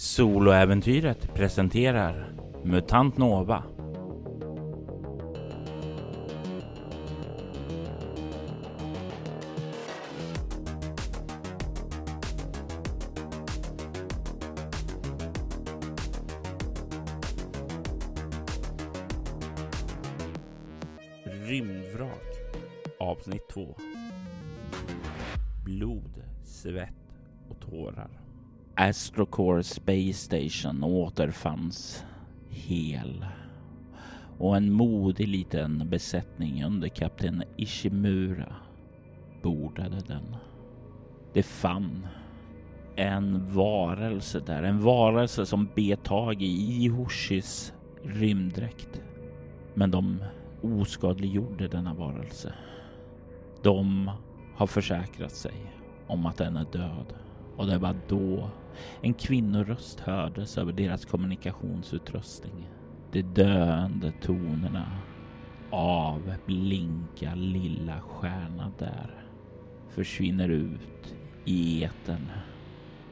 Soloäventyret presenterar MUTANT NOVA Rymdvrak Avsnitt 2 Blod, svett och tårar. Astrocore Space Station återfanns hel och en modig liten besättning under kapten Ishimura bordade den. Det fann en varelse där, en varelse som bet tag i Ihoshis rymddräkt. Men de oskadliggjorde denna varelse. De har försäkrat sig om att den är död och det var då en kvinnoröst hördes över deras kommunikationsutrustning. De döende tonerna av blinka lilla stjärna där försvinner ut i eten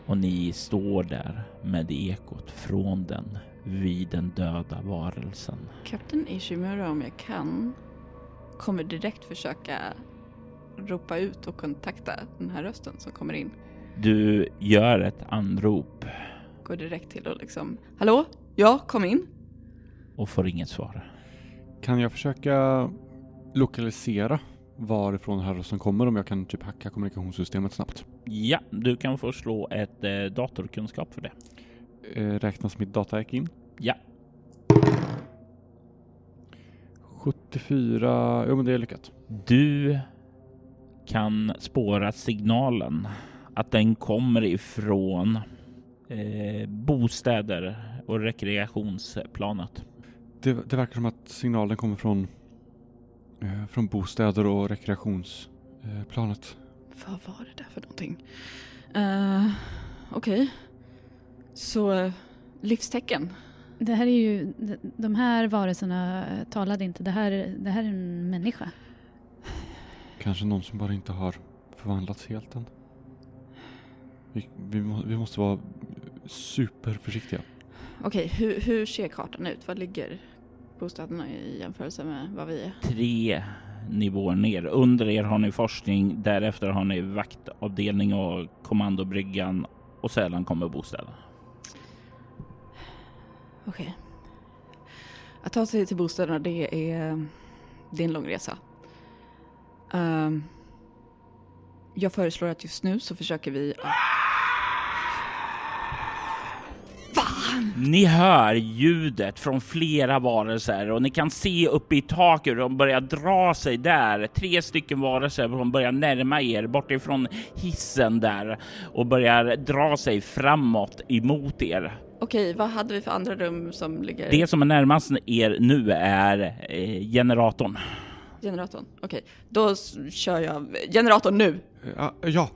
och ni står där med ekot från den vid den döda varelsen. Kapten Ishimura, om jag kan, kommer direkt försöka ropa ut och kontakta den här rösten som kommer in. Du gör ett anrop. Går direkt till och liksom, hallå? Ja, kom in. Och får inget svar. Kan jag försöka lokalisera varifrån här rösten kommer om jag kan typ hacka kommunikationssystemet snabbt? Ja, du kan få slå ett eh, datorkunskap för det. Eh, räknas mitt datahack in? Ja. 74, jo men det är lyckat. Du kan spåra signalen att den kommer ifrån eh, bostäder och rekreationsplanet. Det, det verkar som att signalen kommer från, eh, från bostäder och rekreationsplanet. Vad var det där för någonting? Uh, Okej. Okay. Så, uh, livstecken. Det här är ju, de här varelserna talade inte. Det här, det här är en människa. Kanske någon som bara inte har förvandlats helt än. Vi, vi, vi måste vara superförsiktiga. Okej, hur, hur ser kartan ut? Vad ligger bostäderna i jämförelse med vad vi är? Tre nivåer ner. Under er har ni forskning, därefter har ni vaktavdelning och kommandobryggan och sedan kommer bostäderna. Okej. Att ta sig till bostäderna det är, det är en lång resa. Um, jag föreslår att just nu så försöker vi att Ni hör ljudet från flera varelser och ni kan se uppe i taket hur de börjar dra sig där. Tre stycken varelser som börjar närma er bortifrån hissen där och börjar dra sig framåt emot er. Okej, vad hade vi för andra rum som ligger? Det som är närmast er nu är eh, generatorn. Generatorn, okej. Då kör jag generatorn nu. Ja, ja.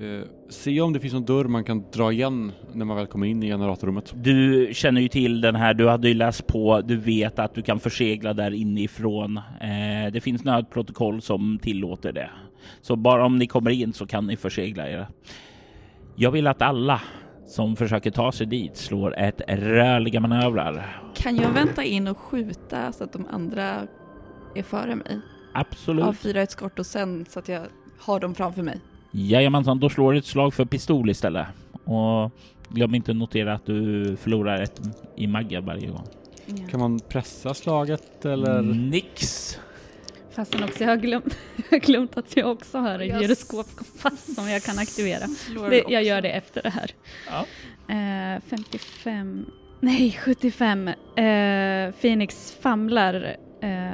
Eh, se om det finns någon dörr man kan dra igen när man väl kommer in i generatorrummet. Du känner ju till den här, du hade ju läst på, du vet att du kan försegla där inifrån. Eh, det finns nödprotokoll som tillåter det. Så bara om ni kommer in så kan ni försegla er. Jag vill att alla som försöker ta sig dit slår ett rörliga manövrar. Kan jag vänta in och skjuta så att de andra är före mig? Absolut. Avfyra ett skott och sen så att jag har dem framför mig. Jajamensan, då slår du ett slag för pistol istället. Och glöm inte att notera att du förlorar ett i magga varje gång. Ja. Kan man pressa slaget eller? Nix! Fastän också jag har glömt, jag har glömt att jag också har en gyroskopkompass som jag kan aktivera. Det, jag gör det efter det här. Ja. Eh, 55, nej 75. Eh, Phoenix famlar eh,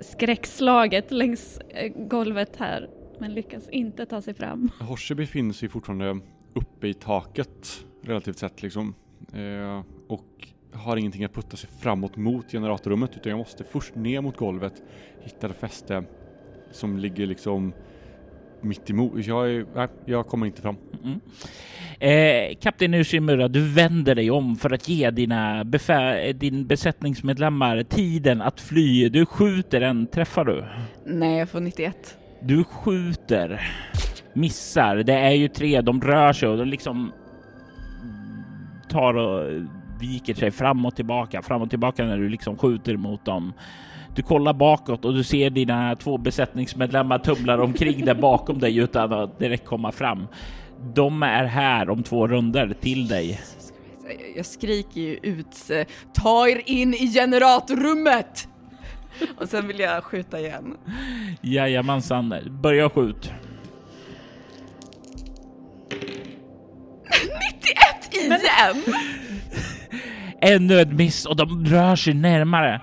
skräckslaget längs golvet här men lyckas inte ta sig fram. Horse befinner sig fortfarande uppe i taket relativt sett liksom. Eh, och har ingenting att putta sig framåt mot generatorrummet utan jag måste först ner mot golvet, hitta ett fäste som ligger liksom mitt emot. Jag, är, nej, jag kommer inte fram. Mm. Eh, Kapten Ushimura, du vänder dig om för att ge dina din besättningsmedlemmar tiden att fly. Du skjuter en, träffar du? Nej, jag får 91. Du skjuter, missar. Det är ju tre, de rör sig och de liksom tar och viker sig fram och tillbaka, fram och tillbaka när du liksom skjuter mot dem. Du kollar bakåt och du ser dina två besättningsmedlemmar tumlar omkring där bakom dig utan att direkt komma fram. De är här om två runder till dig. Jag skriker ju ut, ta er in i generatorrummet! Och sen vill jag skjuta igen. Jajamensan, börja skjut. 91 igen! Ännu ett miss och de rör sig närmare.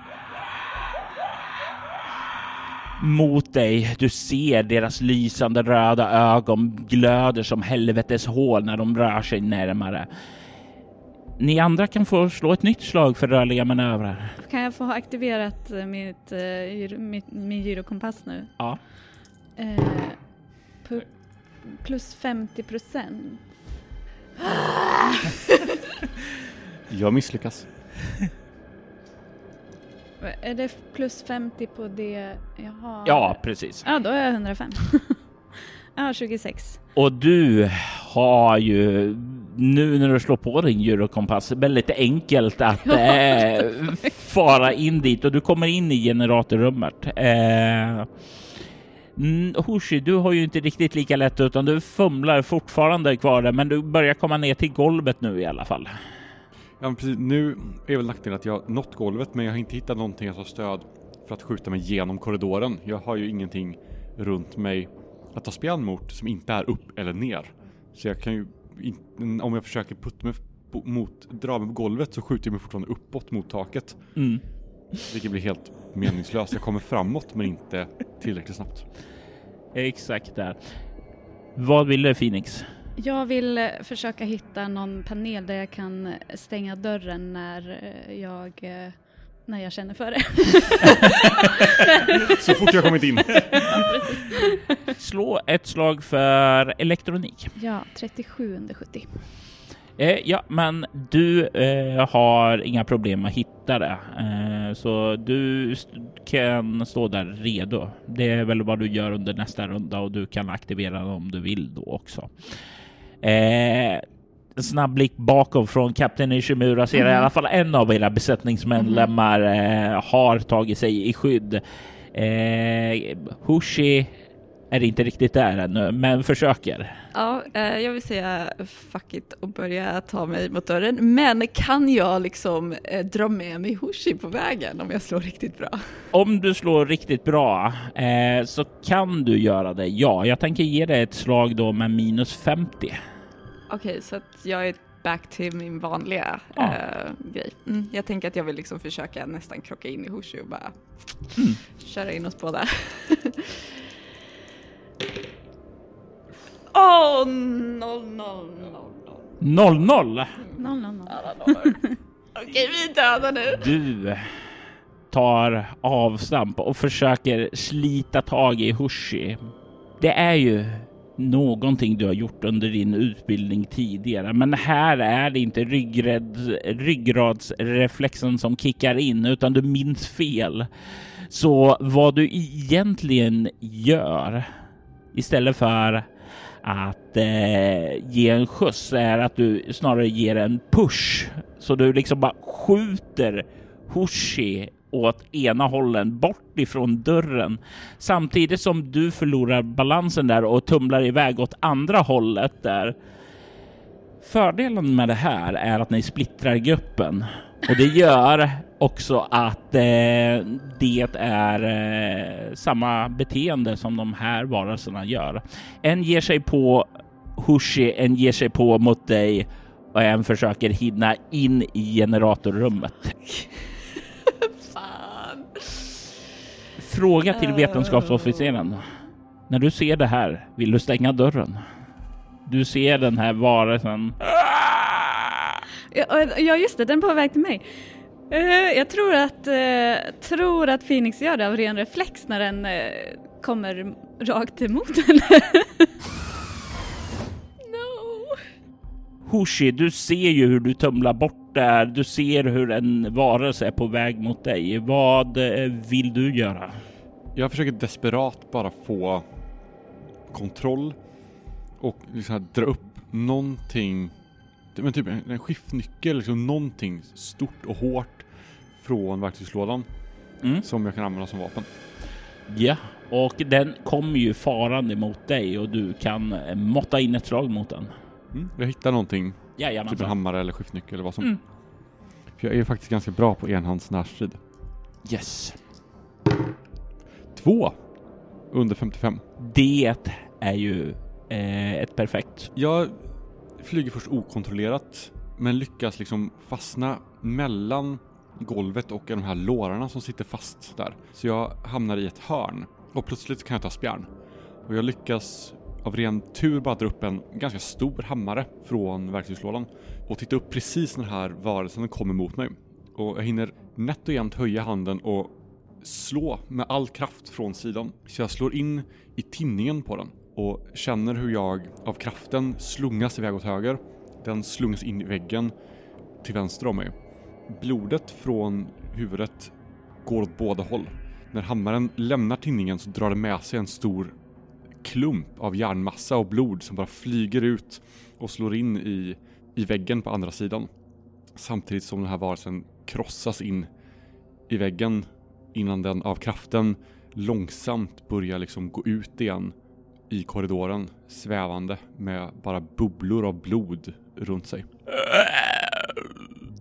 Mot dig. Du ser deras lysande röda ögon glöder som helvetes hål när de rör sig närmare. Ni andra kan få slå ett nytt slag för rörliga manövrar. Kan jag få ha aktiverat eh, mitt, gyro- mitt, min gyrokompass nu? Ja. Pu- plus 50 procent. Jag misslyckas. Är det plus 50 på det jag har? Ja, precis. Ja, då är jag 105. ja, 26. Och du har ju nu när du slår på din gyrokompass väldigt enkelt att eh, fara in dit och du kommer in i generatorrummet. Eh, Hoshi, du har ju inte riktigt lika lätt utan du fumlar fortfarande kvar där, men du börjar komma ner till golvet nu i alla fall. Ja, precis. Nu är väl nackdelen att jag har nått golvet men jag har inte hittat någonting att ha stöd för att skjuta mig genom korridoren. Jag har ju ingenting runt mig att ta spjärn mot som inte är upp eller ner. Så jag kan ju, om jag försöker putta mig mot, dra mig på golvet så skjuter jag mig fortfarande uppåt mot taket. Mm. Vilket blir helt meningslöst. Jag kommer framåt men inte tillräckligt snabbt. Exakt där. Vad vill du Phoenix? Jag vill eh, försöka hitta någon panel där jag kan stänga dörren när eh, jag, eh, när jag känner för det. Så fort jag kommit in. Slå ett slag för elektronik. ja, 37 under 70. Eh, ja, men du eh, har inga problem att hitta det, eh, så du st- kan stå där redo. Det är väl vad du gör under nästa runda och du kan aktivera den om du vill då också. En snabb blick bakom från Kapten Ishimura ser i alla fall en av era besättningsmedlemmar eh, har tagit sig i skydd. Eh, Hushi är inte riktigt där ännu, men försöker. Ja, eh, jag vill säga fuck it och börja ta mig mot dörren. Men kan jag liksom eh, dra med mig Hoshi på vägen om jag slår riktigt bra? Om du slår riktigt bra eh, så kan du göra det. Ja, jag tänker ge dig ett slag då med minus 50. Okej, så att jag är back till min vanliga Ja. eh, grej. Mm, jag tänker att jag vill liksom försöka nästan krocka in i Hoshi och bara köra in oss båda. Åh, noll, noll, noll, 0-0. noll. 000. Okej, vi är döda nu. Du tar avstamp och försöker slita tag i Hushi. Det är ju någonting du har gjort under din utbildning tidigare, men här är det inte ryggrad, ryggradsreflexen som kickar in, utan du minns fel. Så vad du egentligen gör istället för att eh, ge en skjuts är att du snarare ger en push. Så du liksom bara skjuter Hoshi åt ena hållen bort ifrån dörren samtidigt som du förlorar balansen där och tumlar iväg åt andra hållet där. Fördelen med det här är att ni splittrar gruppen och det gör också att eh, det är eh, samma beteende som de här varelserna gör. En ger sig på Hushi, en ger sig på mot dig och en försöker hinna in i generatorrummet. Fråga till vetenskapsofficeren. När du ser det här, vill du stänga dörren? Du ser den här varelsen. Ja, just det, den är på väg till mig. Eh, jag tror att, eh, tror att Phoenix gör det av ren reflex när den eh, kommer rakt emot henne. Hushi, du ser ju hur du tumlar bort där. Du ser hur en varelse är på väg mot dig. Vad eh, vill du göra? Jag försöker desperat bara få kontroll och liksom dra upp någonting men typ en, skiftnyckel, liksom någonting stort och hårt från verktygslådan Mm. som jag kan använda som vapen. Ja, och den kommer ju farande mot dig och du kan måtta in ett slag mot den. Mm. Jag hittar någonting, typ en hammare eller skiftnyckel eller vad som. Mm. För jag är ju faktiskt ganska bra på enhands närstrid. Yes. Två! Under 55. Det är ju eh, ett perfekt. Jag flyger först okontrollerat men lyckas liksom fastna mellan golvet och de här lårarna som sitter fast där. Så jag hamnar i ett hörn och plötsligt kan jag ta spjärn. Och jag lyckas av ren tur bara dra upp en ganska stor hammare från verktygslådan och titta upp precis när den här varelsen kommer mot mig. Och jag hinner nätt och jämnt höja handen och slå med all kraft från sidan. Så jag slår in i tinningen på den och känner hur jag av kraften slungas iväg åt höger. Den slungas in i väggen till vänster om mig. Blodet från huvudet går åt båda håll. När hammaren lämnar tinningen så drar det med sig en stor klump av järnmassa och blod som bara flyger ut och slår in i, i väggen på andra sidan. Samtidigt som den här varelsen krossas in i väggen innan den av kraften långsamt börjar liksom gå ut igen i korridoren svävande med bara bubblor av blod runt sig.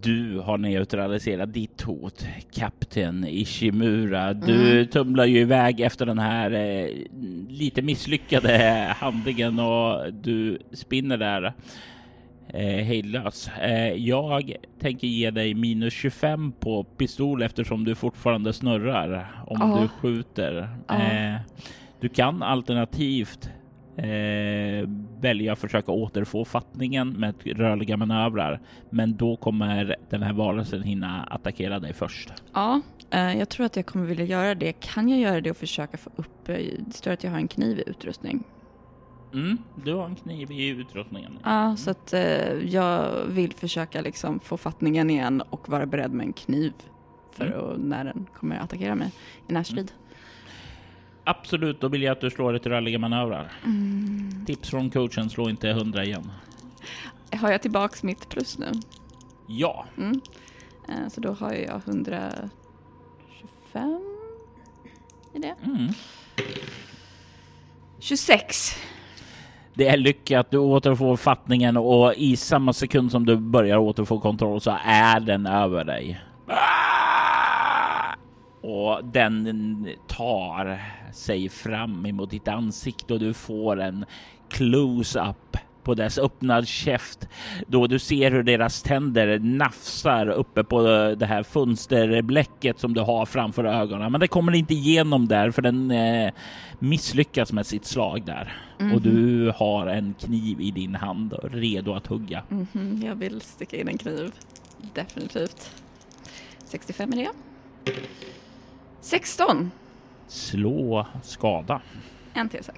Du har neutraliserat ditt hot, kapten Ishimura. Du tumlar ju iväg efter den här eh, lite misslyckade handlingen och du spinner där eh, hejdlös. Eh, jag tänker ge dig minus 25 på pistol eftersom du fortfarande snurrar om Ja. du skjuter. Ja. Eh, du kan alternativt eh, välja att försöka återfå fattningen med rörliga manövrar. Men då kommer den här varelsen hinna attackera dig först. Ja, eh, jag tror att jag kommer vilja göra det. Kan jag göra det och försöka få upp... eh, Det står att jag har en kniv i utrustning. Mm, du har en kniv i utrustningen. Ja, så att eh, jag vill försöka liksom få fattningen igen och vara beredd med en kniv för Mm. att, när den kommer att attackera mig i närstrid. Absolut, då vill jag att du slår ett rörliga manövrar. Tips från coachen, slå inte 100 igen. Har jag tillbaks mitt plus nu? Ja, Mm. Eh, så då har jag 125 i det. mm. 26. det är lyckat. Du återfår fattningen och i samma sekund som du börjar återfå kontroll så är den över dig. Och den tar sig fram emot ditt ansikte och du får en close-up på dess öppnad käft då du ser hur deras tänder nafsar uppe på det här fönsterbläcket som du har framför ögonen. Men det kommer inte igenom där för den eh, misslyckas med sitt slag där. Och du har en kniv i din hand redo att hugga. Mhm, jag vill sticka in en kniv. Definitivt. 65 är det. 16. Slå skada. En T6.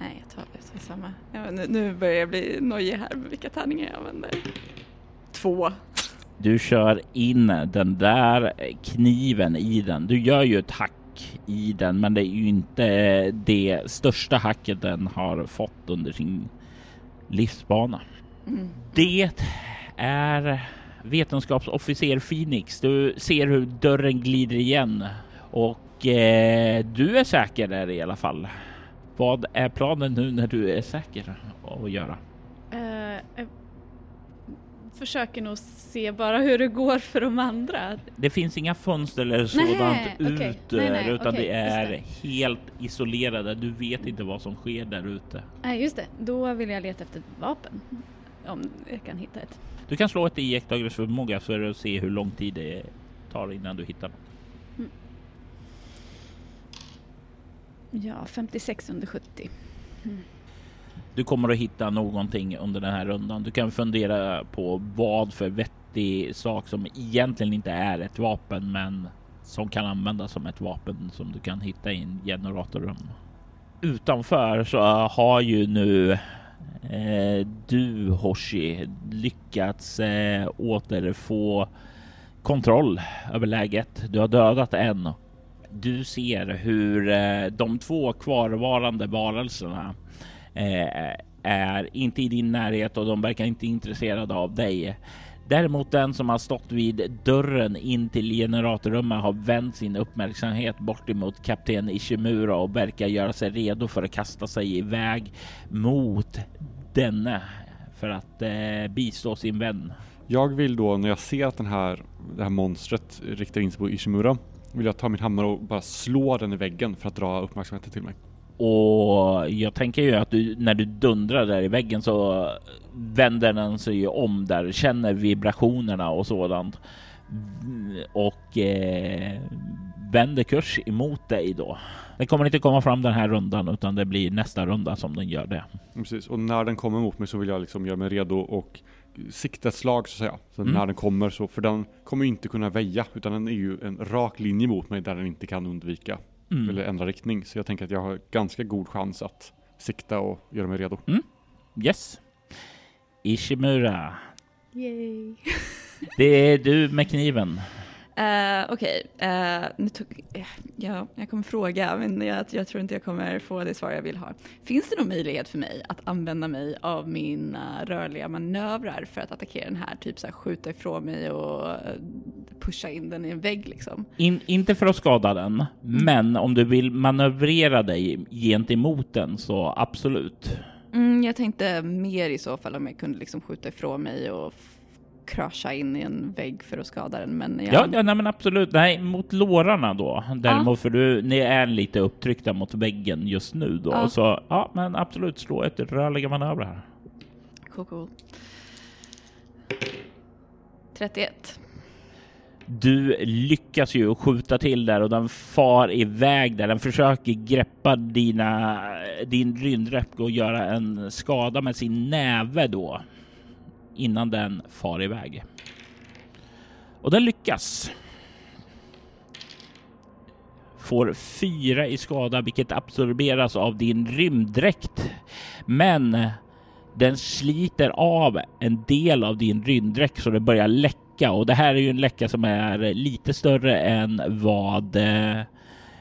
Nej, jag tar, tar samma. Ja, nu, nu börjar jag bli nojig här med vilka tärningar jag använder. Två. Du kör in den där kniven i den. Du gör ju ett hack i den, men det är ju inte det största hacket den har fått under sin livsbana. Mm. Det är vetenskapsofficer Phoenix. Du ser hur dörren glider igen och eh, du är säker där i alla fall. Vad är planen nu när du är säker att göra? Eh, jag försöker nog se bara hur det går för de andra. Det finns inga fönster eller Nej, sådant okej. ut Nej, nej, utan okej, det är just helt isolerade. Du vet inte vad som sker där ute. Nej, just det. Då vill jag leta efter ett vapen. Om jag kan hitta ett. Du kan slå ett iakttagelseförmåga för att se hur lång tid det tar innan du hittar något. Ja, 56 under 70. Du kommer att hitta någonting under den här rundan. Du kan fundera på vad för vettig sak som egentligen inte är ett vapen, men som kan användas som ett vapen som du kan hitta i en generatorrum. Utanför så har ju nu eh, du Hoshi lyckats eh, återfå kontroll över läget. Du har dödat en. Du ser hur eh, de två kvarvarande varelserna eh, är inte i din närhet och de verkar inte intresserade av dig. Däremot den som har stått vid dörren in till generatorrummet har vänt sin uppmärksamhet bort emot kapten Ishimura och verkar göra sig redo för att kasta sig iväg mot denne för att eh, bistå sin vän. Jag vill då när jag ser att den här, det här monstret riktar in sig på Ishimura vill jag ta min hammare och bara slå den i väggen för att dra uppmärksamheten till mig. Och jag tänker ju att du, när du dundrar där i väggen så vänder den sig om där, känner vibrationerna och sådant och eh, vänder kurs emot dig då. Den kommer inte komma fram den här rundan utan det blir nästa runda som den gör det. Precis, och när den kommer mot mig så vill jag liksom göra mig redo och sikta ett slag så att säga. Så mm. när den kommer så, för den kommer inte kunna väja utan den är ju en rak linje mot mig där den inte kan undvika mm. eller ändra riktning. Så jag tänker att jag har ganska god chans att sikta och göra mig redo. Mm. Yes. Ishimura. Yay. det är du med kniven. Uh, Okej, okay. uh, uh, ja, jag kommer fråga men jag, jag, tror inte jag kommer få det svar jag vill ha. Finns det någon möjlighet för mig att använda mig av mina rörliga manövrar för att attackera den här? Typ så här, skjuta ifrån mig och eh, pusha in den i en vägg liksom? In, inte för att skada den, mm. men om du vill manövrera dig gentemot den så absolut. Mm, jag tänkte mer i så fall om jag kunde liksom skjuta ifrån mig och krascha in i en vägg för att skada den. Men jag... Ja, ja nej, men absolut. Nej, mot lårarna då. Däremot, ja. för du, ni är lite upptryckta mot väggen just nu då. Ja. Så ja, men absolut slå ett rörliga manöver här. Cool, cool. 31. Du lyckas ju skjuta till där och den far iväg där. Den försöker greppa dina, din rymdräpp och göra en skada med sin näve då innan den far iväg. Och den lyckas. Får fyra i skada, vilket absorberas av din rymddräkt. Men den sliter av en del av din rymddräkt så det börjar läcka och det här är ju en läcka som är lite större än vad eh,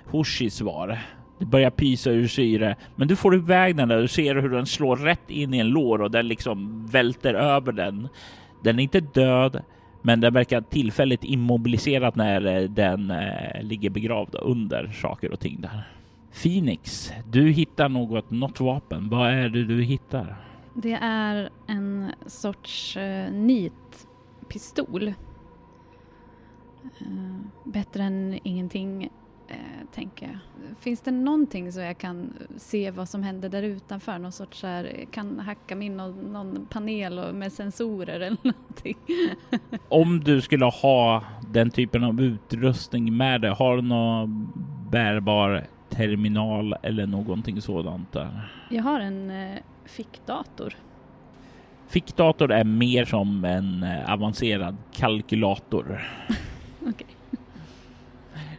Hoshis var. Det börjar pysa ur syre, men du får iväg den där. Du ser hur den slår rätt in i en lår och den liksom välter över den. Den är inte död, men den verkar tillfälligt immobiliserad när eh, den eh, ligger begravd under saker och ting där. Phoenix, du hittar något, något vapen. Vad är det du hittar? Det är en sorts eh, nitpistol. Eh, bättre än ingenting eh, tänker jag. Finns det någonting så jag kan se vad som händer där utanför? Någon sorts här, kan hacka min någon, någon panel med sensorer eller någonting? Om du skulle ha den typen av utrustning med dig, har du någon bärbar terminal eller någonting sådant där? Jag har en eh, fickdator. Fickdator är mer som en eh, avancerad kalkylator. okay.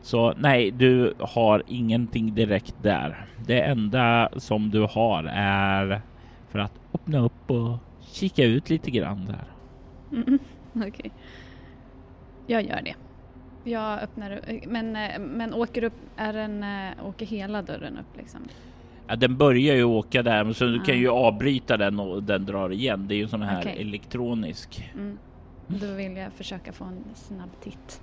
Så nej, du har ingenting direkt där. Det enda som du har är för att öppna upp och kika ut lite grann där. Mm, Okej. Okay. Jag gör det. Jag öppnar men, men åker upp, är den, åker hela dörren upp liksom? Ja, den börjar ju åka där, så du kan ju avbryta den och den drar igen. Det är ju sån här okay. elektronisk. Mm. Då vill jag försöka få en snabb titt.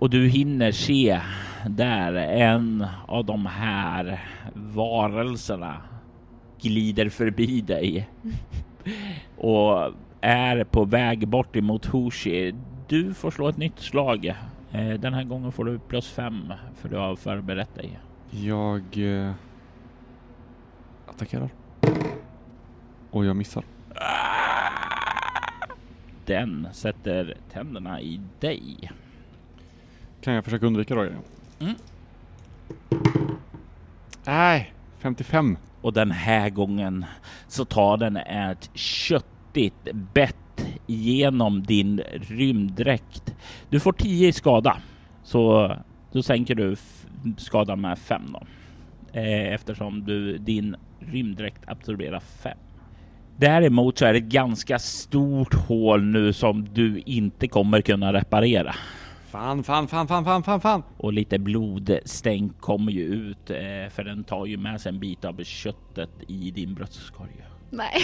Och du hinner se där en av de här varelserna glider förbi dig och är på väg bort emot Hoshi. Du får slå ett nytt slag. Eh, den här gången får du plus fem för du har förberett dig. Jag eh, attackerar. Och jag missar. Den sätter tänderna i dig. Kan jag försöka undvika då? Mm. Nej, 55. Och den här gången så tar den ett köttigt bett genom din rymddräkt. Du får 10 i skada, så då sänker du skadan med 5 då. Eh, eftersom du, din rymddräkt absorberar 5. Däremot så är det ett ganska stort hål nu som du inte kommer kunna reparera. Fan, fan, fan, fan, fan, fan, fan. Och lite blodstänk kommer ju ut eh, för den tar ju med sig en bit av köttet i din bröstkorg. Nej.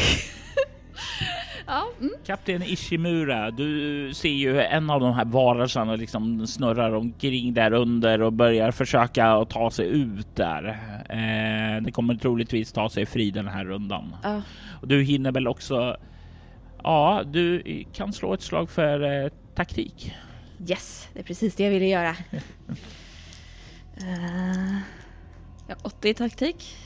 ja, mm. Kapten Ishimura, du ser ju en av de här varelserna liksom snurrar omkring där under och börjar försöka att ta sig ut där. Eh, det kommer troligtvis ta sig fri den här rundan. Ja. Och du hinner väl också. Ja, du kan slå ett slag för eh, taktik. Yes, det är precis det jag ville göra. uh, ja, 80 i taktik.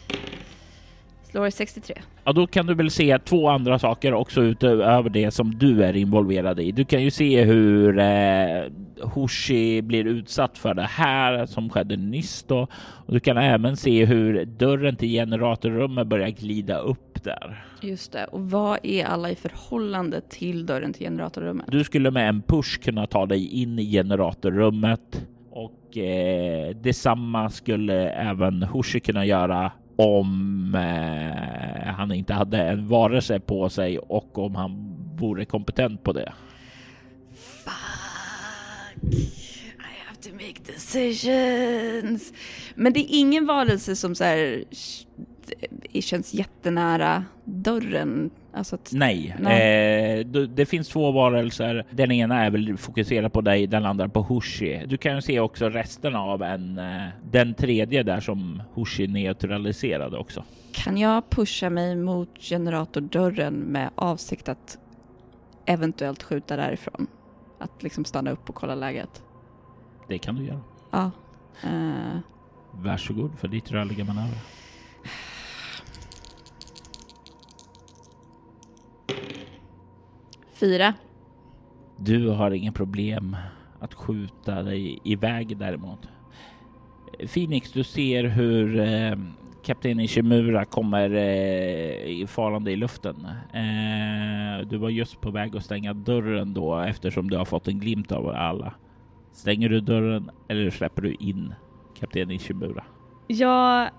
Slår 63. Ja, då kan du väl se två andra saker också utöver det som du är involverad i. Du kan ju se hur eh, Hoshi blir utsatt för det här som skedde nyss då. Och du kan även se hur dörren till generatorrummet börjar glida upp där. Just det. Och vad är alla i förhållande till dörren till generatorrummet? Du skulle med en push kunna ta dig in i generatorrummet och eh, detsamma skulle även Hoshi kunna göra om eh, han inte hade en varelse på sig och om han vore kompetent på det. Fuck. I have to make decisions. Men det är ingen varelse som så här känns jättenära dörren. Alltså att, nej, nej. Eh, det finns två varelser. Den ena är väl fokuserad på dig, den andra på Hushi. Du kan se också resten av en, eh, den tredje där som Hushi neutraliserade också. Kan jag pusha mig mot generatordörren med avsikt att eventuellt skjuta därifrån? Att liksom stanna upp och kolla läget? Det kan du göra. Ja. Uh... Varsågod för ditt rörliga manöver. Fyra. Du har inga problem att skjuta dig iväg däremot. Phoenix, du ser hur eh, kapten Ishimura kommer eh, farande i luften. Eh, du var just på väg att stänga dörren då eftersom du har fått en glimt av alla. Stänger du dörren eller släpper du in kapten Ishimura? Jag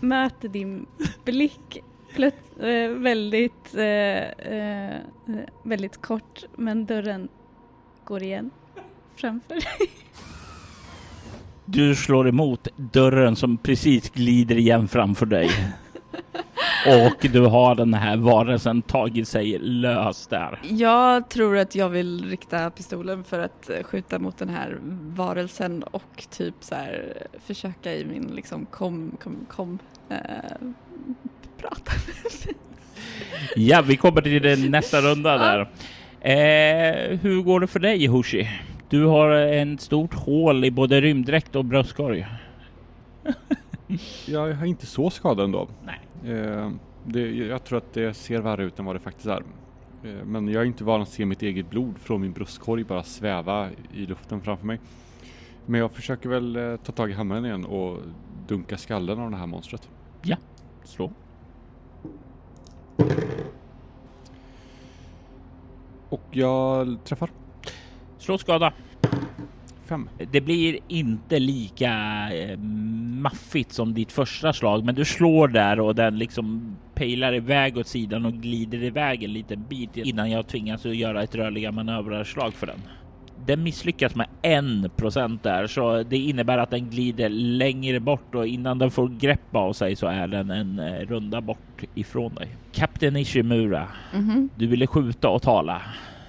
möter din blick Plöt, äh, väldigt, äh, väldigt kort, men dörren går igen framför. Du slår emot dörren som precis glider igen framför dig. Och du har den här varelsen tagit sig lös där. Jag tror att jag vill rikta pistolen för att skjuta mot den här varelsen och typ så här försöka i min liksom kom, kom, kom eh, prata Ja, vi kommer till nästa runda där. Eh, hur går det för dig, Hoshi? Du har en stort hål i både rymddräkt och bröstkorg. jag är inte så skadad ändå. Nej. Eh, det, jag tror att det ser värre ut än vad det faktiskt är. Eh, men jag är inte van att se mitt eget blod från min bröstkorg bara sväva i luften framför mig. Men jag försöker väl eh, ta tag i hammaren igen och dunka skallen av det här monstret. Ja, slå. Och jag träffar. Slå skada. Fem. Det blir inte lika eh, maffigt som ditt första slag, men du slår där och den liksom pejlar iväg åt sidan och glider iväg en liten bit innan jag tvingas att göra ett rörliga manövrarslag för den den misslyckas med en procent där, så det innebär att den glider längre bort och innan den får grepp av sig så är den en eh, runda bort ifrån dig. Kapten Ishimura, mm -hmm. du ville skjuta och tala.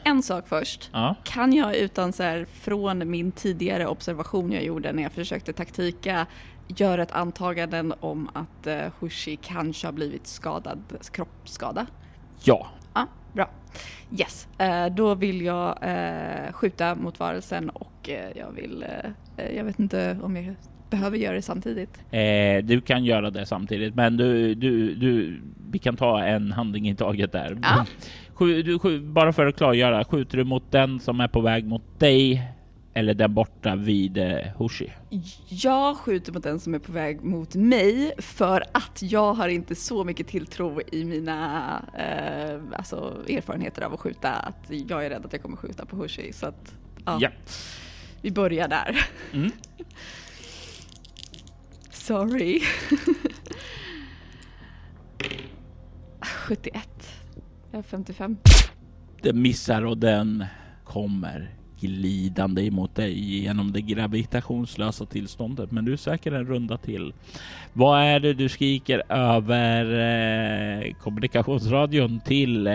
En sak först. Ja. Kan jag utan så här, från min tidigare observation jag gjorde när jag försökte taktika göra ett antaganden om att uh, Hushi kanske har blivit skadad, kroppsskada? Ja. Yes, eh, då vill jag eh, skjuta mot varelsen och eh, jag vill, jag vet inte om jag behöver göra det samtidigt. du kan göra det samtidigt, men du, du, du, vi kan ta en handling i taget där. Ja. Du, bara för att klargöra, skjuter du mot den som är på väg mot dig eller där borta vid eh, Hoshi? Jag skjuter mot den som är på väg mot mig för att jag har inte så mycket tilltro i mina eh, alltså, erfarenheter av att skjuta att jag är rädd att jag kommer skjuta på Hoshi. Så att, ja. ja. Vi börjar där. Mm. Sorry. 71. Jag har 55. Den missar och den kommer glidande emot dig genom det gravitationslösa tillståndet. Men du är säker en runda till. Vad är det du skriker över eh, kommunikationsradion till eh,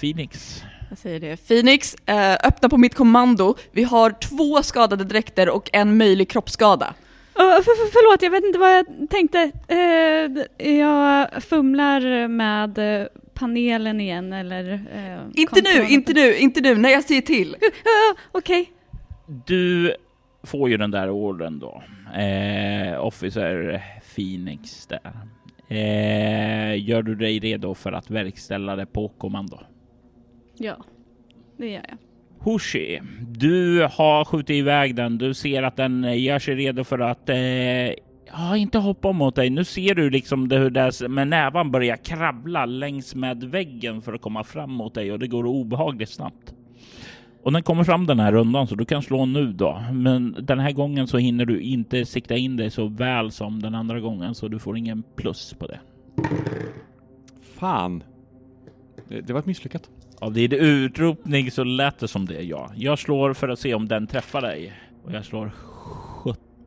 Phoenix? Jag säger det. Phoenix, eh, öppna på mitt kommando. Vi har två skadade dräkter och en möjlig kroppsskada. Oh, för, för, förlåt, jag vet inte vad jag tänkte. Eh, jag fumlar med eh, panelen igen eller... Eh, inte nu, inte nu, inte nu, när jag säger till. Okej. Okay. Du får ju den där orden då. Eh, Officer Phoenix där. Eh, gör du dig redo för att verkställa det på kommando? Ja, det gör jag. Hoshi, du har skjutit iväg den. Du ser att den gör sig redo för att eh, ja, inte hoppa mot dig. Nu ser du liksom det, hur det med nävan börjar krabbla längs med väggen för att komma fram mot dig och det går obehagligt snabbt. Och den kommer fram den här rundan så du kan slå nu då. Men den här gången så hinner du inte sikta in dig så väl som den andra gången så du får ingen plus på det. Fan. Det, det var ett misslyckat. Av din utropning så lät det som det, ja. Jag slår för att se om den träffar dig. Och jag slår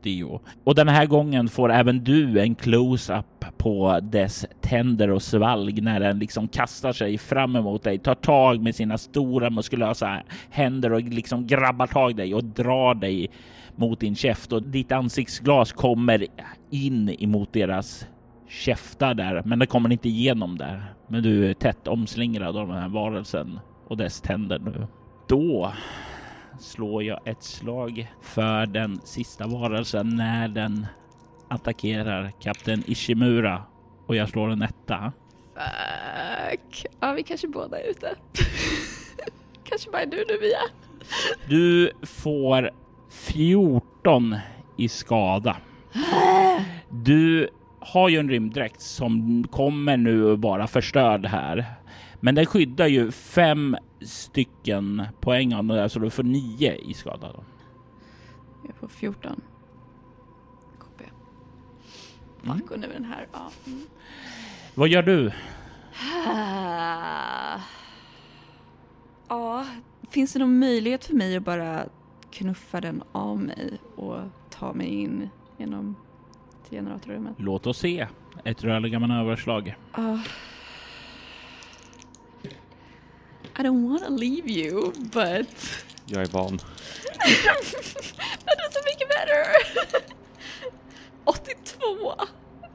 Dio. Och den här gången får även du en close-up på dess tänder och svalg när den liksom kastar sig fram emot dig, tar tag med sina stora muskulösa händer och liksom grabbar tag dig och drar dig mot din käft och ditt ansiktsglas kommer in emot deras käftar där, men det kommer inte igenom där. Men du är tätt omslingrad av den här varelsen och dess tänder nu. Då slår jag ett slag för den sista varelsen när den attackerar kapten Ishimura och jag slår en etta. Fuck. Ja, vi kanske båda är ute. kanske bara du nu, Mia. Du får 14 i skada. Du har ju en rymddräkt som kommer nu vara förstörd här. Men den skyddar ju fem stycken poäng av det så du får nio i skada. Då. Jag får 14. KP. Mm. Fuck, och nu den här. Ja. Mm. Vad gör du? Ja, finns det någon möjlighet för mig att bara knuffa den av mig och ta mig in genom till generatorrummet? Låt oss se. Ett rörliga manöverslag. Uh. I don't wanna leave you, but... Jag är van. That doesn't make it better! 82!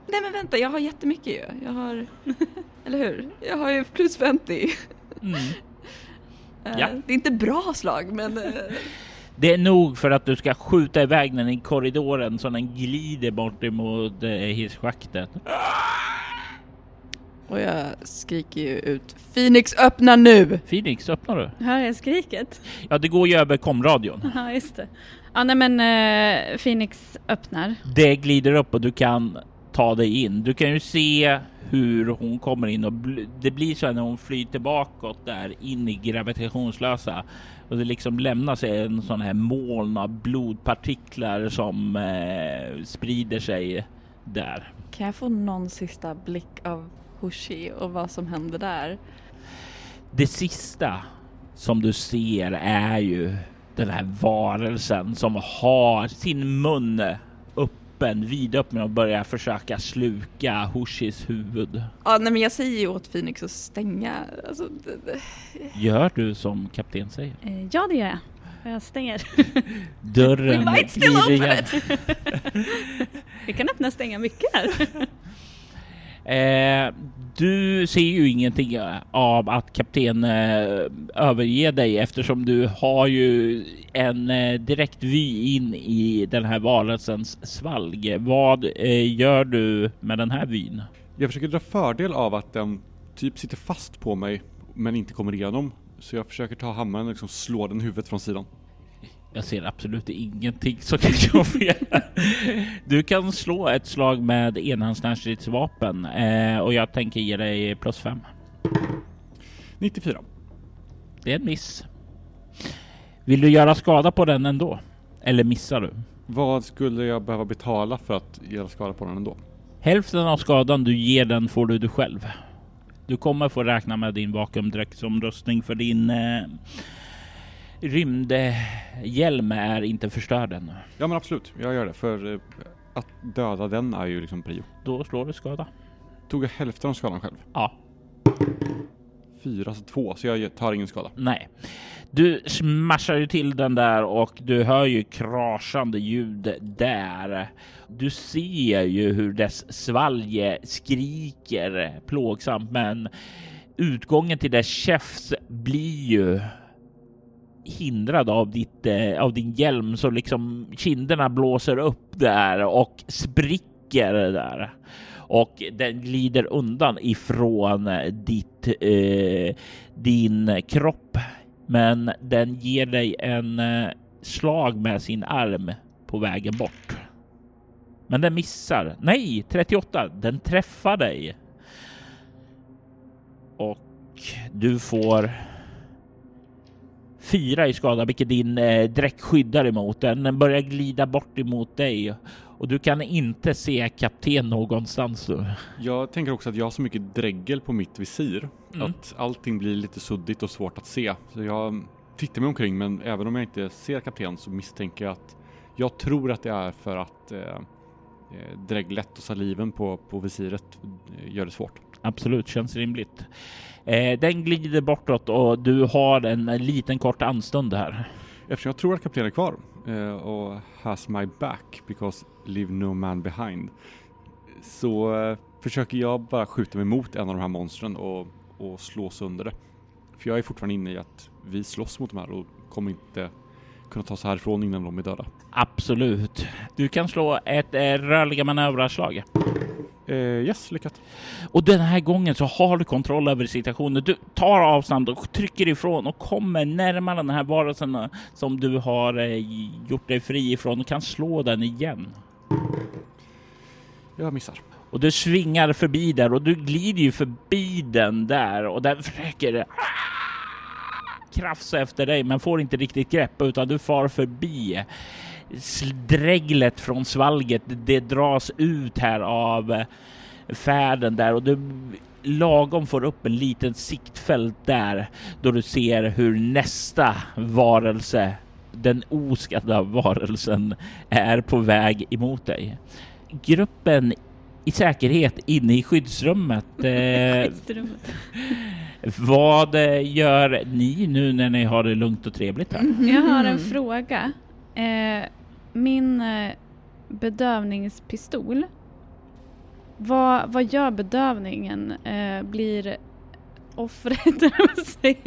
Nej men vänta, jag har jättemycket ju. Jag har... Eller hur? Jag har ju plus 50. Mm. Uh, ja. Det är inte bra slag, men... Uh... Det är nog för att du ska skjuta iväg den i korridoren så den glider bort emot eh, hisschaktet. Och jag skriker ju ut Phoenix öppna nu! Phoenix öppnar du? Hör jag skriket? Ja det går ju över komradion. Ja just det. Ja nej men uh, Phoenix öppnar. Det glider upp och du kan ta dig in. Du kan ju se hur hon kommer in och det blir så när hon flyter bakåt där in i gravitationslösa och det liksom lämnar sig en sån här moln av blodpartiklar som eh, sprider sig där. Kan jag få någon sista blick av Hoshi och vad som händer där? Det sista som du ser är ju den här varelsen som har sin mun öppen, vidöppen och börjar försöka sluka Hoshis huvud. Ja, nej men jag säger ju åt Phoenix att stänga. Alltså, det, det. Gör du som kapten säger? Eh, ja, det gör jag. Jag stänger. Dörren We might still open it. Vi kan öppna och stänga mycket här. Eh, du ser ju ingenting eh, av att kapten eh, överger dig eftersom du har ju en eh, direkt vy in i den här varelsens svalg. Vad eh, gör du med den här vyn? Jag försöker dra fördel av att den typ sitter fast på mig men inte kommer igenom. Så jag försöker ta hammaren och liksom slå den huvudet från sidan. Jag ser absolut ingenting som kan gå fel. Du kan slå ett slag med enhandsnärstridsvapen eh, och jag tänker ge dig plus fem. 94. Det är en miss. Vill du göra skada på den ändå? Eller missar du? Vad skulle jag behöva betala för att göra skada på den ändå? Hälften av skadan du ger den får du du själv. Du kommer få räkna med din vakuumdräktsomrustning för din eh, rymdhjälm är inte förstörd ännu. Ja men absolut, jag gör det. För eh, att döda den är ju liksom prio. Då slår du skada. Tog jag hälften av skadan själv? Ja. Fyra, alltså två, så jag tar ingen skada. Nej. Du smashar ju till den där och du hör ju krasande ljud där. Du ser ju hur dess svalg skriker plågsamt, men utgången till dess käft blir ju hindrad av, ditt, eh, av din hjälm så liksom kinderna blåser upp där och spricker där och den glider undan ifrån eh, ditt, eh, din kropp. Men den ger dig en eh, slag med sin arm på vägen bort. Men den missar. Nej, 38. Den träffar dig. Och du får fyra i skada, vilket din eh, dräkt skyddar emot. Den börjar glida bort emot dig och du kan inte se kapten någonstans. Du. Jag tänker också att jag har så mycket dregel på mitt visir Mm. att allting blir lite suddigt och svårt att se. Så jag tittar mig omkring men även om jag inte ser kapten så misstänker jag att jag tror att det är för att eh, eh, dreglet och saliven på, på visiret eh, gör det svårt. Absolut, känns rimligt. Eh, den glider bortåt och du har en liten kort anstund här. Eftersom jag tror att kaptenen är kvar eh, och has my back because leave no man behind så eh, försöker jag bara skjuta mig mot en av de här monstren och, och slå sönder det. För jag är fortfarande inne i att vi slåss mot de här och kommer inte kunna ta sig härifrån innan de är döda. Absolut. Du kan slå ett eh, rörliga manövrarslag. Eh, yes, lyckat. Och den här gången så har du kontroll över situationen. Du tar avstånd och trycker ifrån och kommer närmare den här varelsen eh, som du har eh, gjort dig fri ifrån och kan slå den igen. Jag missar. Och du svingar förbi där och du glider ju förbi den där och den försöker krafsa efter dig men får inte riktigt grepp utan du far förbi. Dreglet från svalget, det dras ut här av eh, färden där och du lagom får upp en liten siktfält där då du ser hur nästa varelse, den oskadda varelsen, är på väg emot dig. Gruppen i säkerhet inne i skyddsrummet. Eh, Skyddsrummet. vad eh, gör ni nu när ni har det lugnt och trevligt här? Jag har en fråga. Eh, min eh, bedövningspistol, vad, vad gör bedövningen? Eh, blir offret,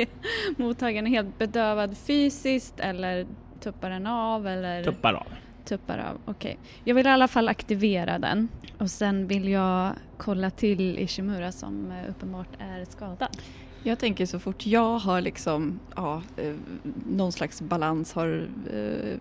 mottagaren helt bedövad fysiskt eller tuppar den av? Eller? Tuppar av. Tuppar av, okej. Jag vill i alla fall aktivera den och sen vill jag kolla till Ishimura som eh, uppenbart är skadad. Jag tänker så fort jag har liksom, ja, någon slags balans har eh,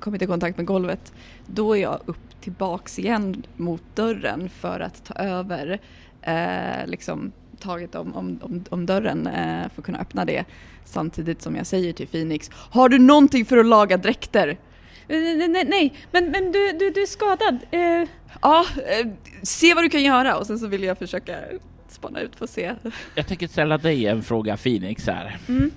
kommit i kontakt med golvet, då är jag upp tillbaks igen mot dörren för att ta över eh, liksom taget om, om, om, om dörren eh, för att kunna öppna det. Samtidigt som jag säger till Phoenix, har du någonting för att laga dräkter? Eh, Nej, nej, nej. men, men du, du, du är skadad. Eh, Ja, eh, se vad du kan göra och sen så vill jag försöka spana ut för att se. Jag tänker ställa dig en fråga Phoenix här. mm.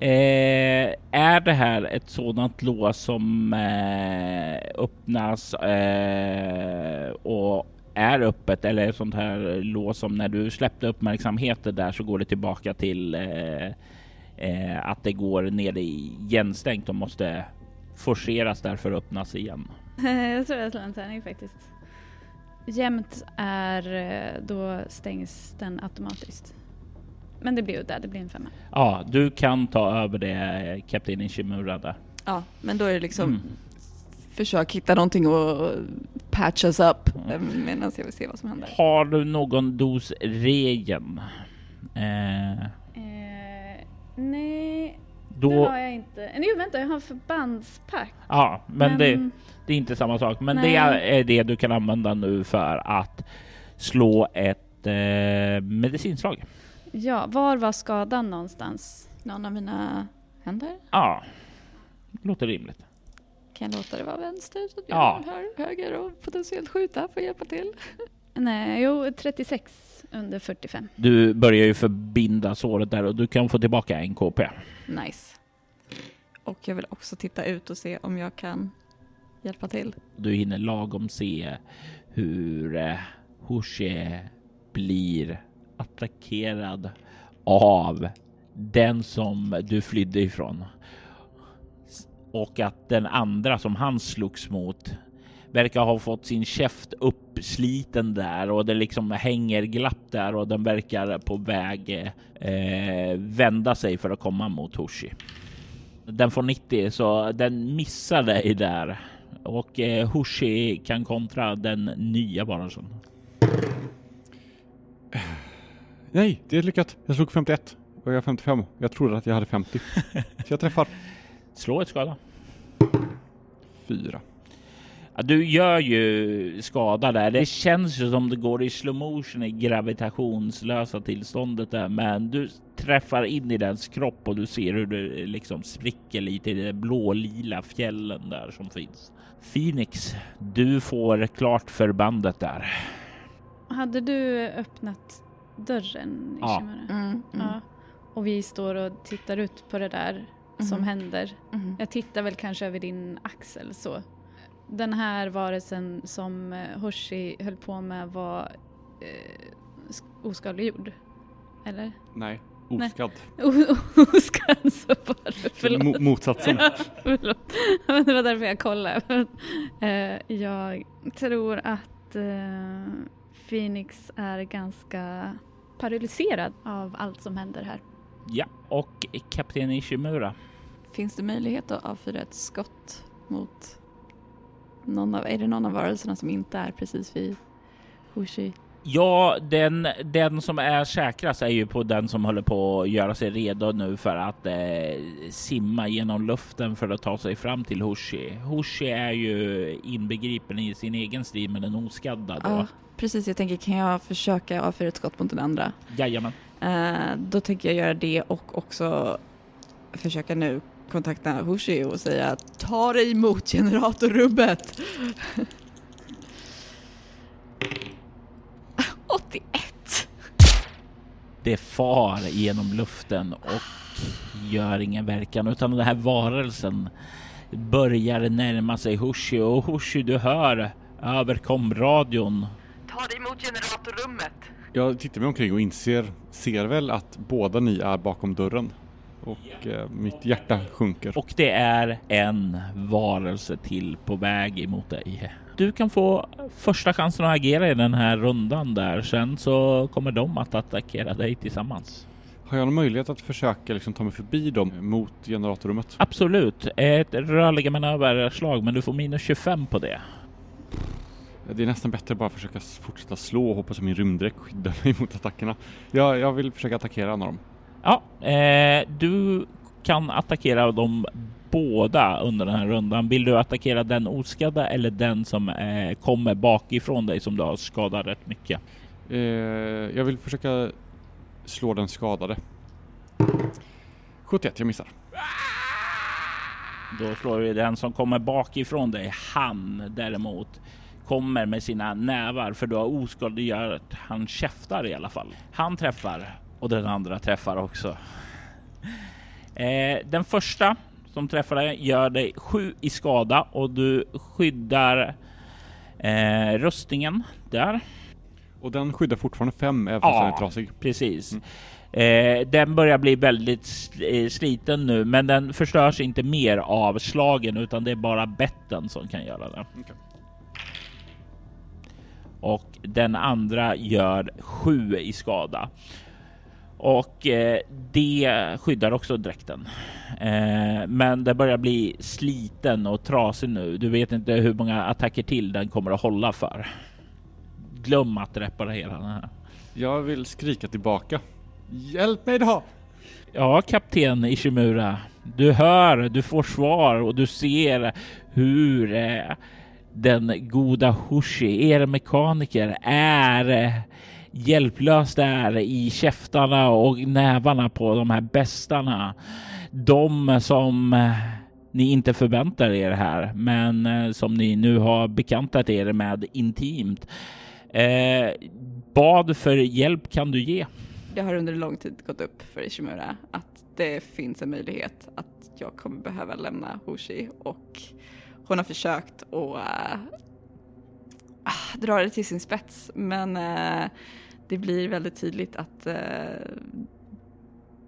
Eh, är det här ett sådant lås som eh, öppnas eh, och är öppet eller ett sånt här lås som när du släppte uppmärksamheten där så går det tillbaka till eh, eh, att det går ner i igenstängt och måste forceras där för att öppnas igen. jag tror jag slår en tärning faktiskt. Jämt är, eh, då stängs den automatiskt. Men det blir udda, det blir en femma. Ja, du kan ta över det Kapten Ishimura där. Ja, men då är det liksom Mm. försök hitta någonting och patch us up medan jag vill se vad som händer. Har du någon dos regen? Eh, Eh, nej, det då, har jag inte. Eh, Jo vänta, jag har förbandspack. ja, men, det, det är inte samma sak. Men det Nej. är, är det du kan använda nu för att slå ett eh, medicinslag. Ja, var var skadan någonstans? Någon av mina händer? Ja, låter rimligt. Kan jag låta det vara vänster så att Ja. jag hör höger och potentiellt skjuta för att hjälpa till? Nej, jo 36 under 45. Du börjar ju förbinda såret där och du kan få tillbaka en KP. Nice. Och jag vill också titta ut och se om jag kan hjälpa till. Du hinner lagom se hur eh, Hoshi blir attackerad av den som du flydde ifrån. Och att den andra som han slogs mot verkar ha fått sin käft uppsliten där och det liksom hänger glapp där och den verkar på väg eh, vända sig för att komma mot Hoshi. Den får 90 så den missar dig där och eh, Hoshi kan kontra den nya bara. Nej, det är lyckat. Jag slog 51 och jag är 55. Jag trodde att jag hade 50. Så jag träffar. Slå ett skada. Fyra. Ja, du gör ju skada där. Det känns ju som det går i slow motion i gravitationslösa tillståndet där, men du träffar in i dens kropp och du ser hur det liksom spricker lite i de blålila fjällen där som finns. Phoenix, du får klart förbandet där. Hade du öppnat dörren, Ja. Ishimura? Mm, mm, Ja. Och vi står och tittar ut på det där som Mhm. händer. mm. Jag tittar väl kanske över din axel så. Den här varelsen som eh, Hoshi höll på med var eh, sk- oskadliggjord. Eller? Nej, oskadd. Oskadd så var det. Förlåt. Mo- motsatsen. Förlåt. Det var därför jag kollade. Eh, Jag tror att eh, Phoenix är ganska paralyserad av allt som händer här. Ja, och kapten Ishimura. Finns det möjlighet att avfyra ett skott mot någon av, är det någon av varelserna som inte är precis vid Hoshi? Ja, den, den som är säkrast är ju på den som håller på att göra sig redo nu för att eh, simma genom luften för att ta sig fram till Hoshi. Hoshi är ju inbegripen i sin egen strid med den oskadda då. Ja, precis. Jag tänker, kan jag försöka avfyra ett skott mot den andra? Jajamän. Eh, då tänker jag göra det och också försöka nu kontakta Hoshi och säga ta dig emot generatorrubbet. 81! Det far genom luften och gör ingen verkan utan den här varelsen börjar närma sig Hoshi och Hoshi du hör över komradion. Ta dig mot generatorrummet. Jag tittar mig omkring och inser, ser väl att båda ni är bakom dörren. Och eh, mitt hjärta sjunker. Och det är en varelse till på väg emot dig. Du kan få första chansen att agera i den här rundan där. Sen så kommer de att attackera dig tillsammans. Har jag någon möjlighet att försöka liksom ta mig förbi dem mot generatorrummet? Absolut, ett rörliga manöverslag, men du får minus 25 på det. Det är nästan bättre att bara försöka fortsätta slå och hoppas att min rymddräkt skyddar mig mot attackerna. Jag, jag vill försöka attackera en av dem. Ja, eh, du kan attackera dem båda under den här rundan. Vill du attackera den oskadda eller den som eh, kommer bakifrån dig som du har skadat rätt mycket? Eh, jag vill försöka slå den skadade. 71, jag missar. Då slår vi den som kommer bakifrån dig. Han däremot kommer med sina nävar för du har oskadliggjort han käftar i alla fall. Han träffar och den andra träffar också. Eh, den första som träffar dig gör dig sju i skada och du skyddar eh, rustningen där. Och den skyddar fortfarande fem även fast Ja. den är trasig. Precis. Eh, den börjar bli väldigt eh, sliten nu, men den förstörs inte mer av slagen utan det är bara betten som kan göra det. Okej. Och den andra gör sju i skada. Och eh, det skyddar också dräkten. Eh, men den börjar bli sliten och trasig nu. Du vet inte hur många attacker till den kommer att hålla för. Glöm att reparera den här. Jag vill skrika tillbaka. Hjälp mig då! Ja, kapten Ishimura. Du hör, du får svar och du ser hur eh, den goda Hoshi, er mekaniker, är eh, hjälplös där i käftarna och nävarna på de här bestarna. De som eh, ni inte förväntar er här, men eh, som ni nu har bekantat er med intimt. Eh, vad för hjälp kan du ge? Det har under lång tid gått upp för Ishimura att det finns en möjlighet att jag kommer behöva lämna Hoshi och hon har försökt att dra det till sin spets men eh, det blir väldigt tydligt att eh,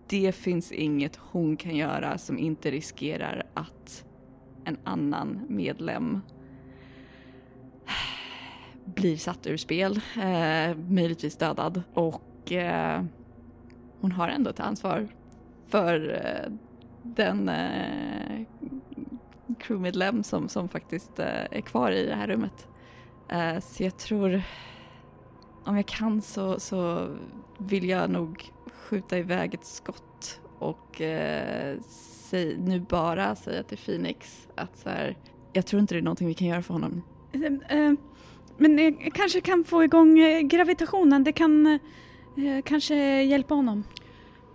det finns inget hon kan göra som inte riskerar att en annan medlem blir satt ur spel, eh, möjligtvis dödad och eh, hon har ändå ett ansvar för eh, den eh, crewmedlem som, som faktiskt eh, är kvar i det här rummet. Eh, så jag tror om jag kan så, så vill jag nog skjuta iväg ett skott och eh, säg, nu bara säga till Phoenix att så här, jag tror inte det är någonting vi kan göra för honom. Eh, Men jag kanske kan få igång eh, gravitationen. Det kan kanske hjälpa honom.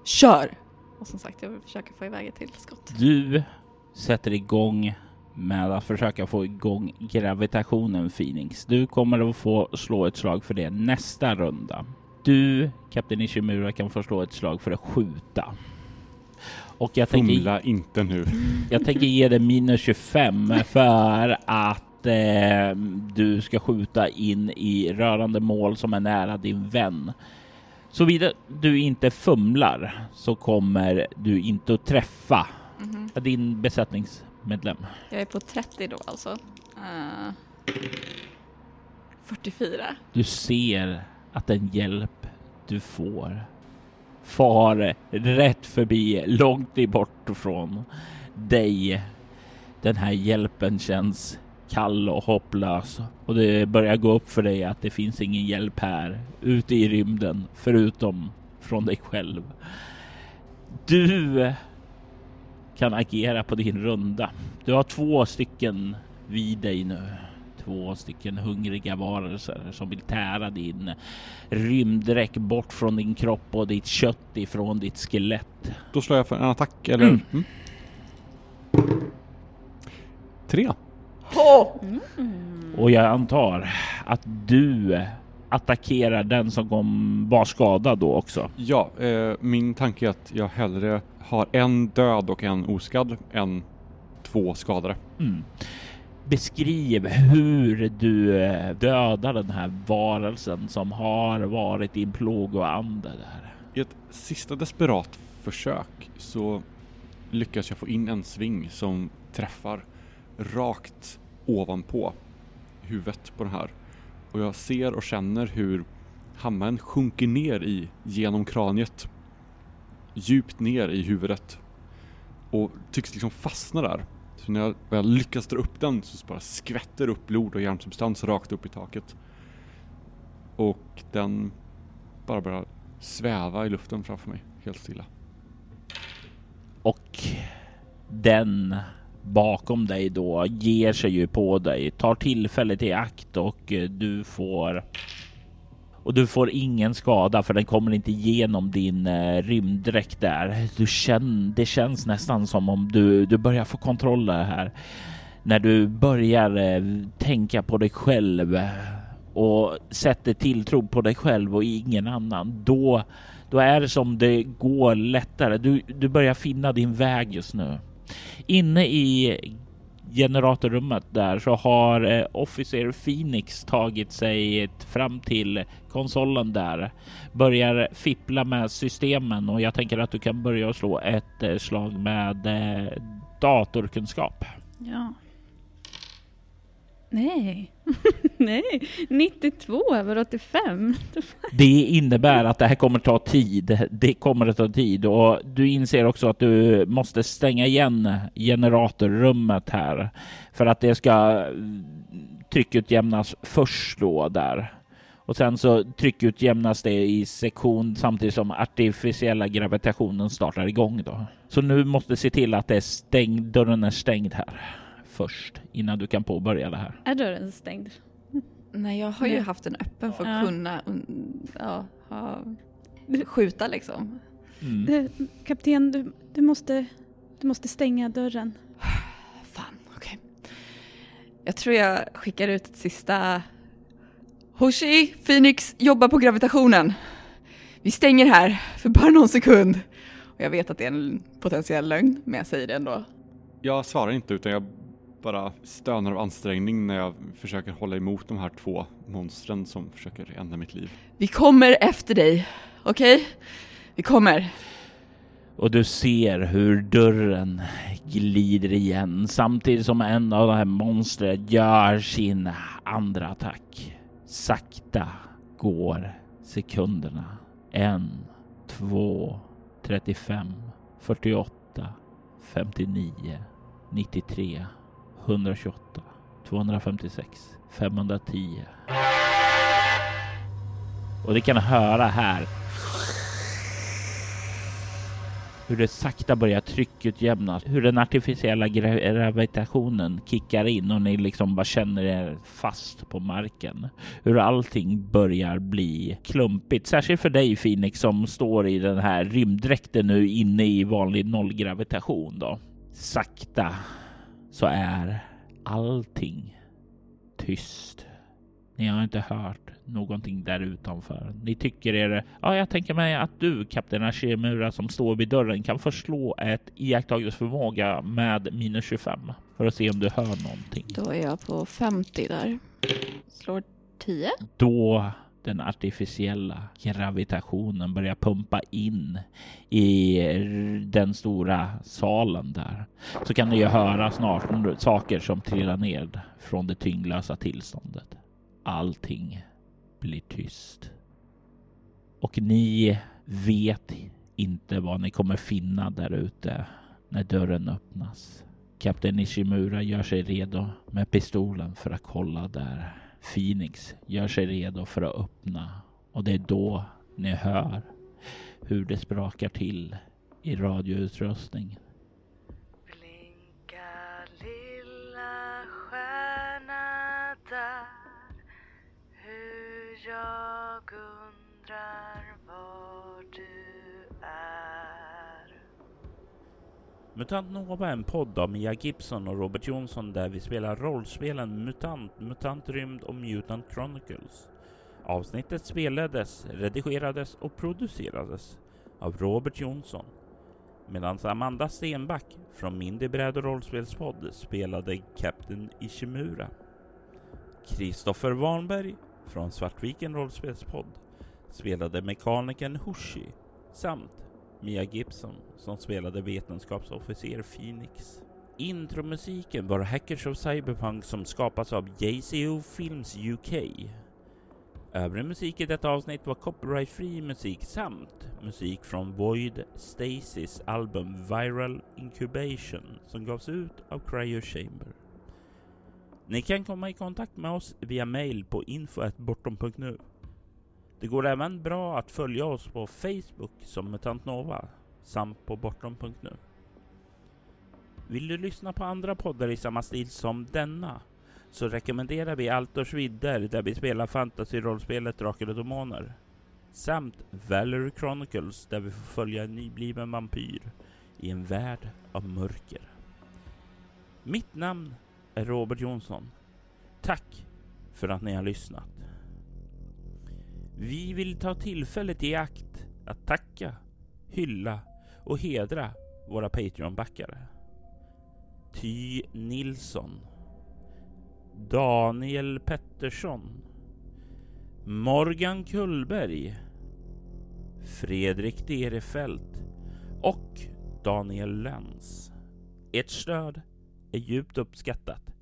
Kör! Och som sagt, jag vill försöka få iväg ett till skott. Du sätter igång med att försöka få igång gravitationen Phoenix. Du kommer att få slå ett slag för det nästa runda. Du, Kapten Ishimura, kan få slå ett slag för att skjuta. Och jag tänker, Fumla inte nu. jag tänker ge dig minus 25 för att eh, du ska skjuta in i rörande mål som är nära din vän. Såvida du inte fumlar så kommer du inte att träffa Mhm. din besättningsmedlem. Jag är på 30 då alltså. Uh, 44. Du ser att den hjälp du får far rätt förbi, långt bort från dig. Den här hjälpen känns kall och hopplös och det börjar gå upp för dig att det finns ingen hjälp här ute i rymden förutom från dig själv. Du kan agera på din runda. Du har två stycken vid dig nu. Två stycken hungriga varelser som vill tära din rymddräkt bort från din kropp och ditt kött ifrån ditt skelett. Då slår jag för en attack, eller? Mm. Mm. Tre. Och jag antar att du attackerar den som kom, var skadad då också. Ja, eh, min tanke är att jag hellre har en död och en oskadd än två skadade. Mm. Beskriv hur du eh, dödar den här varelsen som har varit din plågoande där. I ett sista desperat försök så lyckas jag få in en sving som träffar rakt ovanpå huvudet på den här. Och jag ser och känner hur hammaren sjunker ner i genom kraniet. Djupt ner i huvudet. Och tycks liksom fastna där. Så när jag väl lyckas dra upp den så bara skvätter upp blod och hjärnsubstans rakt upp i taket. Och den bara börjar sväva i luften framför mig, helt stilla. Och den bakom dig då ger sig ju på dig, tar tillfället i akt och eh, du får och du får ingen skada för den kommer inte igenom din eh, rymddräkt där. Du känner, det känns nästan som om du, du börjar få kontroll här. När du börjar eh, tänka på dig själv eh, och sätter tilltro på dig själv och ingen annan. Då, då är det som det går lättare. Du, du börjar finna din väg just nu. Inne i generatorrummet där så har eh, Officer Phoenix tagit sig fram till konsolen där. Börjar fippla med systemen och jag tänker att du kan börja slå ett eh, slag med eh, datorkunskap. Ja. Nej. Nej. 92 över 85. Det innebär att det här kommer ta tid. Det kommer att ta tid och du inser också att du måste stänga igen generatorrummet här för att det ska tryckutjämnas först då där. Och sen så tryckutjämnas det i sekund samtidigt som artificiella gravitationen startar igång då. Så nu måste du se till att det är stängd, dörren är stängd här först innan du kan påbörja det här. Är dörren stängd? Nej, jag har ju haft den öppen för att Ja. kunna un- ja, ha, skjuta liksom. Mm. Du, kapten, du, du, måste, du måste stänga dörren. Fan, okej. Jag tror jag skickar ut ett sista Hoshi, Phoenix jobbar på gravitationen. Vi stänger här för bara någon sekund. Och jag vet att det är en potentiell lögn, men jag säger det ändå. Jag svarar inte utan jag bara stönar av ansträngning när jag försöker hålla emot de här två monstren som försöker ändra mitt liv. Vi kommer efter dig, okej? Vi kommer. Och du ser hur dörren glider igen samtidigt som en av de här monstren gör sin andra attack. Sakta går sekunderna. En, två, 35, 48, 59, 93, 128, 256, 510. Och det kan höra här hur det sakta börjar tryckutjämnas, hur den artificiella gravitationen kickar in och ni liksom bara känner er fast på marken. Hur allting börjar bli klumpigt, särskilt för dig Phoenix som står i den här rymddräkten nu inne i vanlig nollgravitation då. Sakta så är allting tyst. Ni har inte hört någonting där utanför. Ni tycker er... Ja, jag tänker mig att du, kapten Ashimura, som står vid dörren kan förslå ett iakttagelseförmåga med minus 25 för att se om du hör någonting. Då är jag på 50 där. Slår 10. Då den artificiella gravitationen börjar pumpa in i den stora salen där så kan ni ju höra snart saker som trillar ned från det tyngdlösa tillståndet. Allting blir tyst. Och ni vet inte vad ni kommer finna där ute när dörren öppnas. Kapten Ishimura gör sig redo med pistolen för att kolla där. Phoenix gör sig redo för att öppna. Och det är då ni hör hur det sprakar till i radioutrustningen. Blinka lilla stjärna där. Hur jag undrar var du är. MUTANT NOVA är en podd av Mia Gibson och Robert Jonsson där vi spelar rollspelen MUTANT, MUTANT Rymd och Mutant Chronicles. Avsnittet spelades, redigerades och producerades av Robert Jonsson medan Amanda Stenback från Mindy bräd och rollspelspodd spelade Captain Ishimura. Kristoffer Warnberg från Svartviken rollspelspodd spelade mekanikern Hushi samt Mia Gibson som spelade vetenskapsofficer Phoenix. Intromusiken var Hackers of Cyberpunk som skapats av JCO Films UK. Övrig musik i detta avsnitt var copyrightfri musik samt musik från Void Stasis album Viral Incubation som gavs ut av Cryo Chamber. Ni kan komma i kontakt med oss via mail på info.bortom.nu. Det går även bra att följa oss på Facebook som Mutant Nova samt på bortom.nu. Vill du lyssna på andra poddar i samma stil som denna så rekommenderar vi Altors vidder där vi spelar fantasy-rollspelet Drakar och Demoner. Samt Valery Chronicles där vi får följa en nybliven vampyr i en värld av mörker. Mitt namn är Robert Jonsson. Tack för att ni har lyssnat. Vi vill ta tillfället i akt att tacka, hylla och hedra våra Patreon-backare. Ty Nilsson Daniel Pettersson Morgan Kullberg Fredrik Derefelt och Daniel Lenz. Ert stöd är djupt uppskattat.